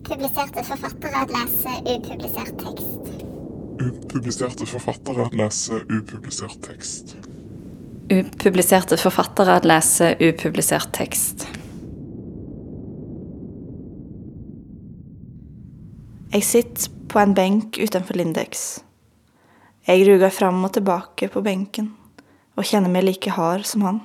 Upubliserte forfattere lese upublisert tekst. Upubliserte forfattere lese upublisert tekst. Upubliserte forfattere lese upublisert tekst. Jeg sitter på en benk utenfor Lindex. Jeg ruger fram og tilbake på benken og kjenner meg like hard som han.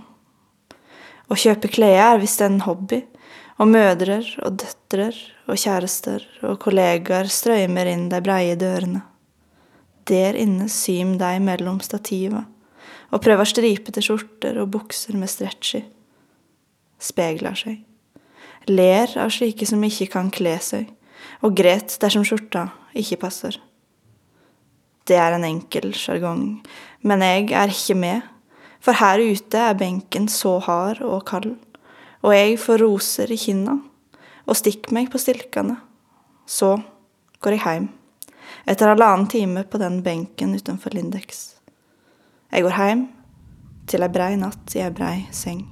Å kjøpe klær er visst en hobby, og mødre og døtre og kjærester og kollegaer strøymer inn de breie dørene. Der inne sym de mellom stativa og prøver stripete skjorter og bukser med stretchy. Spegler seg. Ler av slike som ikke kan kle seg, og gret dersom skjorta ikke passer. Det er en enkel sjargong, men jeg er ikke med, for her ute er benken så hard og kald, og jeg får roser i kinna og stikker meg på stilkene. Så går jeg hjem, etter halvannen time på den benken utenfor Lindex. Jeg går hjem til ei brei natt i ei brei seng.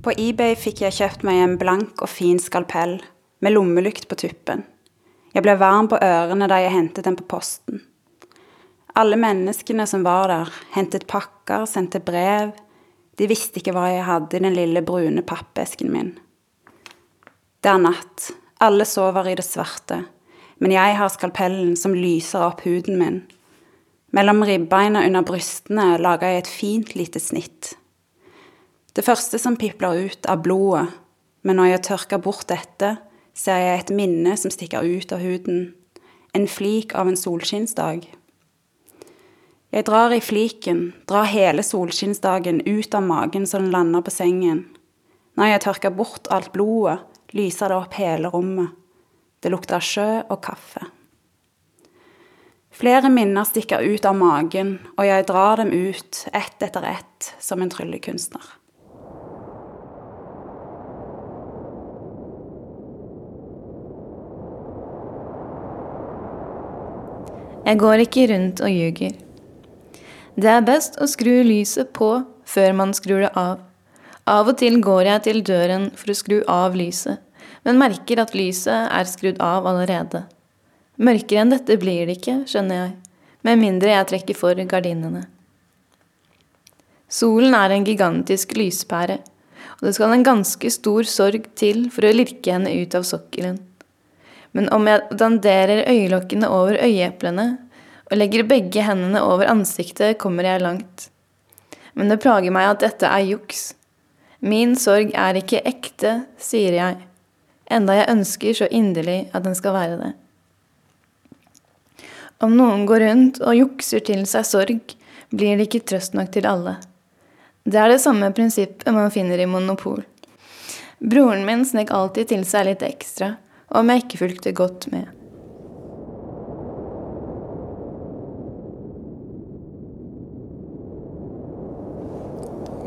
På eBay fikk jeg kjøpt meg en blank og fin skalpell med lommelykt på tuppen. Jeg ble varm på ørene da jeg hentet den på posten. Alle menneskene som var der, hentet pakker, sendte brev. De visste ikke hva jeg hadde i den lille brune pappesken min. Det er natt. Alle sover i det svarte. Men jeg har skalpellen som lyser opp huden min. Mellom ribbeina under brystene lager jeg et fint lite snitt. Det første som pipler ut, er blodet, men når jeg tørker bort dette, ser jeg et minne som stikker ut av huden. En flik av en solskinnsdag. Jeg drar i fliken, drar hele solskinnsdagen ut av magen så den lander på sengen. Når jeg tørker bort alt blodet, lyser det opp hele rommet. Det lukter sjø og kaffe. Flere minner stikker ut av magen, og jeg drar dem ut, ett etter ett, som en tryllekunstner. Jeg går ikke rundt og ljuger. Det er best å skru lyset på før man skrur det av. Av og til går jeg til døren for å skru av lyset, men merker at lyset er skrudd av allerede. Mørkere enn dette blir det ikke, skjønner jeg, med mindre jeg trekker for gardinene. Solen er en gigantisk lyspære, og det skal en ganske stor sorg til for å lirke henne ut av sokkelen. Men om jeg danderer øyelokkene over øyeeplene og legger begge hendene over ansiktet, kommer jeg langt. Men det plager meg at dette er juks. Min sorg er ikke ekte, sier jeg, enda jeg ønsker så inderlig at den skal være det. Om noen går rundt og jukser til seg sorg, blir det ikke trøst nok til alle. Det er det samme prinsippet man finner i monopol. Broren min snek alltid til seg litt ekstra, om jeg ikke fulgte godt med.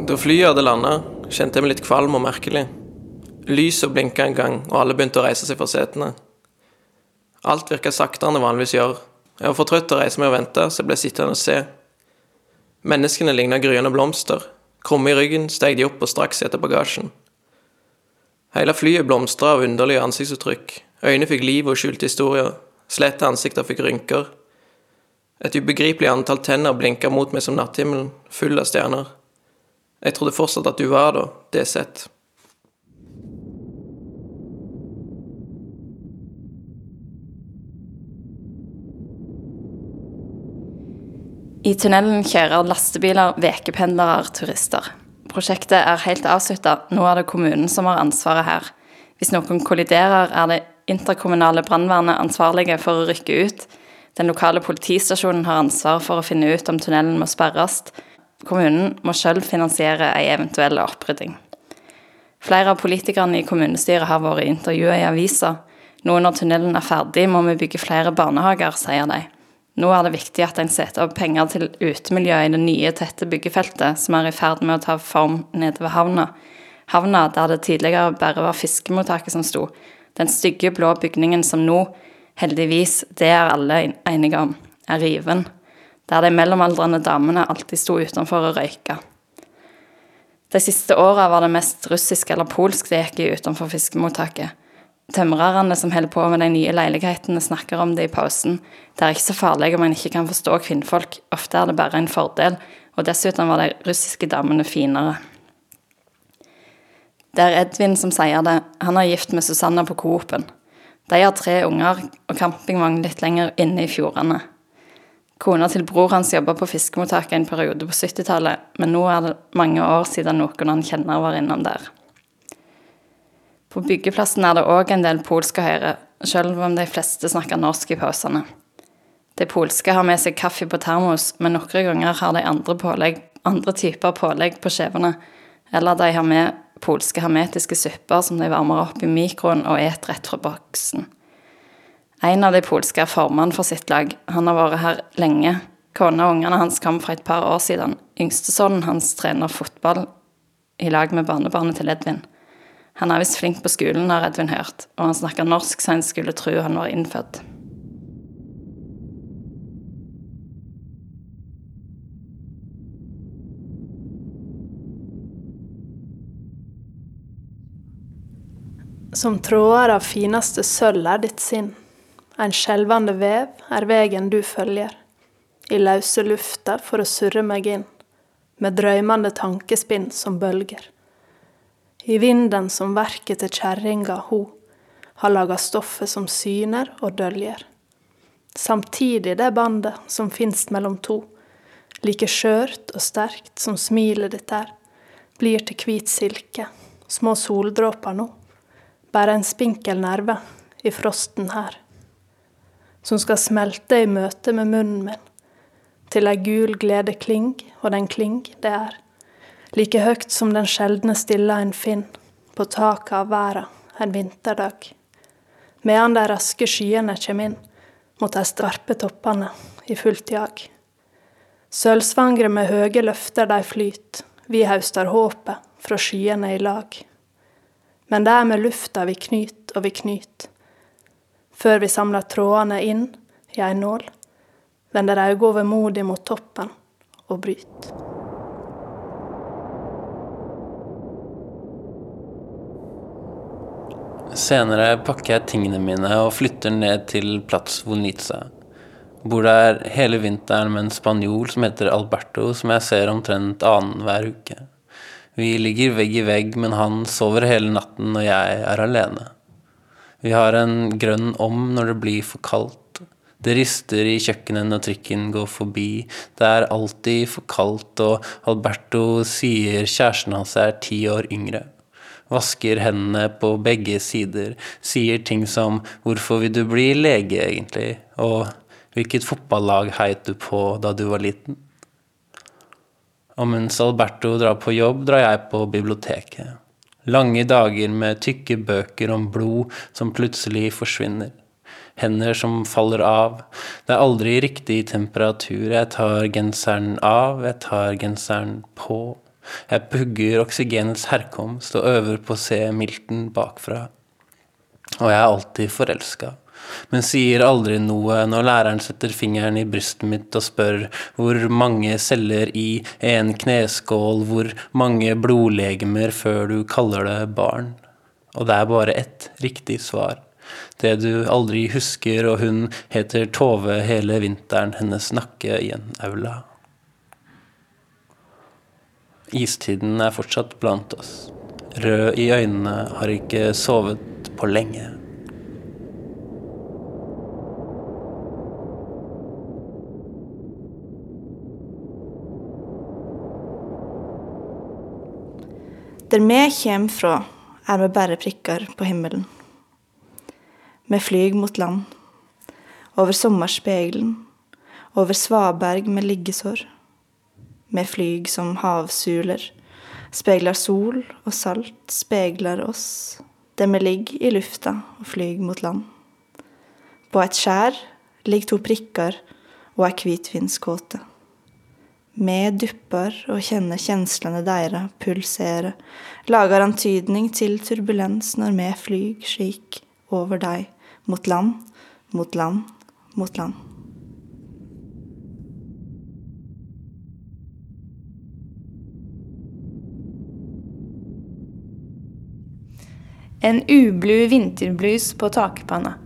Da flyet hadde landa, kjente jeg meg litt kvalm og merkelig. Lyset blinka en gang, og alle begynte å reise seg fra setene. Alt virka saktere enn det vanligvis gjør. Jeg var for trøtt til å reise meg og vente, så jeg ble sittende og se. Menneskene ligna gryende blomster. Krumme i ryggen steg de opp og straks etter bagasjen. Hele flyet blomstra av underlige ansiktsuttrykk. Øyne fikk liv og skjulte historier. Slette ansikter fikk rynker. Et ubegripelig antall tenner blinka mot meg som natthimmelen, full av stjerner. Jeg trodde fortsatt at du var der, det sett. I tunnelen kjører lastebiler, vekependlere, turister. Prosjektet er helt avslutta, nå er det kommunen som har ansvaret her. Hvis noen kolliderer, er det interkommunale brannvernet ansvarlige for å rykke ut. Den lokale politistasjonen har ansvar for å finne ut om tunnelen må sperres. Kommunen må sjøl finansiere ei eventuell opprydding. Flere av politikerne i kommunestyret har vært intervjua i avisa. Nå når tunnelen er ferdig, må vi bygge flere barnehager, sier de. Nå er det viktig at en setter opp penger til utemiljøet i det nye, tette byggefeltet som er i ferd med å ta form nede ved havna. Havna der det tidligere bare var fiskemottaket som sto. Den stygge, blå bygningen som nå, heldigvis, det er alle enige om, er riven. Der de mellomaldrende damene alltid sto utenfor og røyka. De siste åra var det mest russisk eller polsk det gikk i utenfor fiskemottaket. Tømrerne som holder på med de nye leilighetene, snakker om det i pausen. Det er ikke så farlig om en ikke kan forstå kvinnfolk, ofte er det bare en fordel, og dessuten var de russiske damene finere. Det er Edvin som sier det, han er gift med Susanna på Coop-en. De har tre unger og campingvogn litt lenger inne i fjordene. Kona til bror hans jobba på fiskemottaket en periode på 70-tallet, men nå er det mange år siden noen han kjenner var innom der. På byggeplassen er det òg en del polske høyre, selv om de fleste snakker norsk i pausene. De polske har med seg kaffe på termos, men noen ganger har de andre, pålegg, andre typer pålegg på skjevene, eller de har med polske hermetiske supper som de varmer opp i mikroen og et rett fra boksen. En av de polske er formann for sitt lag. Han har vært her lenge. Kona og ungene hans kom for et par år siden. Yngstesønnen hans trener fotball i lag med barnebarnet til Edvin. Han er visst flink på skolen, har Edvin hørt, og han snakker norsk så en skulle tro han var innfødt. Som tråder av fineste sølv er ditt sinn. En skjelvende vev er vegen du følger. I lause lufta for å surre meg inn, med drøymende tankespinn som bølger. I vinden som verket til kjerringa ho, har laga stoffet som syner og døljer. Samtidig det bandet som finst mellom to, like skjørt og sterkt som smilet ditt er, blir til hvit silke, små soldråper nå bare en spinkel nerve i frosten her, som skal smelte i møte med munnen min, til ei gul glede kling, og den kling det er, like høgt som den sjeldne stilla en finn på taket av verda en vinterdag, medan de raske skyene kjem inn mot de skarpe toppene i fullt jag. Sølvsvangre med høge løfter de flyt, vi haustar håpet fra skyene i lag. Men det er med lufta vi knyt og vi knyt. Før vi samler trådene inn i ei nål, vender auga overmodig mot toppen og bryt. Senere pakker jeg tingene mine og flytter ned til Plats Vonica. Bor der hele vinteren med en spanjol som heter Alberto, som jeg ser omtrent annenhver uke. Vi ligger vegg i vegg, men han sover hele natten når jeg er alene. Vi har en grønn om når det blir for kaldt. Det rister i kjøkkenet når trikken går forbi. Det er alltid for kaldt, og Alberto sier kjæresten hans er ti år yngre vasker hendene på begge sider, sier ting som 'Hvorfor vil du bli lege, egentlig?' og 'Hvilket fotballag heit du på da du var liten?' Og mens Alberto drar på jobb, drar jeg på biblioteket. Lange dager med tykke bøker om blod som plutselig forsvinner. Hender som faller av. Det er aldri riktig temperatur. Jeg tar genseren av, jeg tar genseren på. Jeg pugger oksygenets herkomst og øver på å se milten bakfra. Og jeg er alltid forelska, men sier aldri noe når læreren setter fingeren i brystet mitt og spør hvor mange celler i en kneskål, hvor mange blodlegemer før du kaller det barn. Og det er bare ett riktig svar. Det du aldri husker, og hun heter Tove hele vinteren, hennes nakke i en aula. Istiden er fortsatt blant oss. Rød i øynene, har ikke sovet på lenge. Der vi kjem fra, er vi bare prikker på himmelen. Vi flyg mot land, over sommerspegelen, over svaberg med liggesår Vi flyg som havsuler, speiler sol og salt, speiler oss, der vi ligger i lufta og flyg mot land. På et skjær ligger to prikker og ei hvitvinskåte. Vi dupper og kjenner kjenslene deira pulsere, lager antydning til turbulens når vi flyg slik over dei, mot land, mot land, mot land. En ublu vinterblus på takpanna.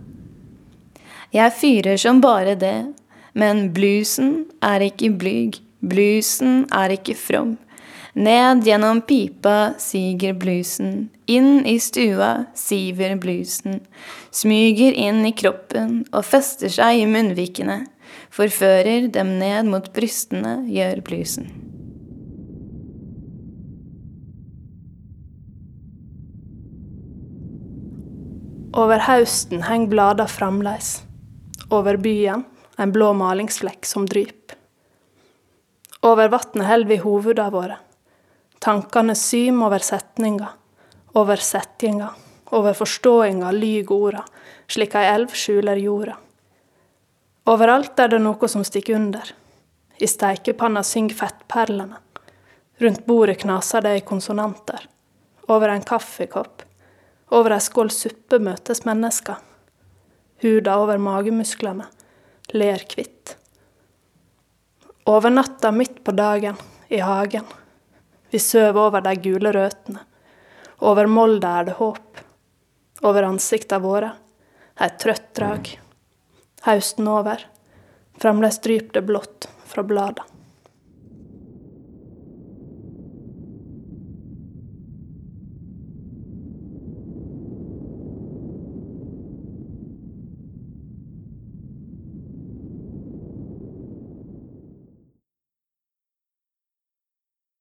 Jeg fyrer som bare det, men bluesen er ikke blyg, bluesen er ikke from. Ned gjennom pipa siger bluesen, inn i stua siver bluesen, smyger inn i kroppen og fester seg i munnvikene, forfører dem ned mot brystene, gjør bluesen. Over hausten henger blader framleis. Over byen en blå malingsflekk som dryp. Over vatnet held vi hovuda våre. Tankane sym over setninga, over settinga, over forståinga lyg orda, slik ei elv skjuler jorda. Overalt er det noe som stikker under. I steikepanna syng fettperlene. Rundt bordet knaser det i konsonanter. Over en kaffekopp, over ei skål suppe møtes mennesker. Huda over magemusklene ler kvitt. Over natta midt på dagen, i hagen. Vi søv over de gule røtene. Over molda er det håp. Over ansikta våre et trøtt drag. Hausten over. Fremdeles dryp det blått fra blada.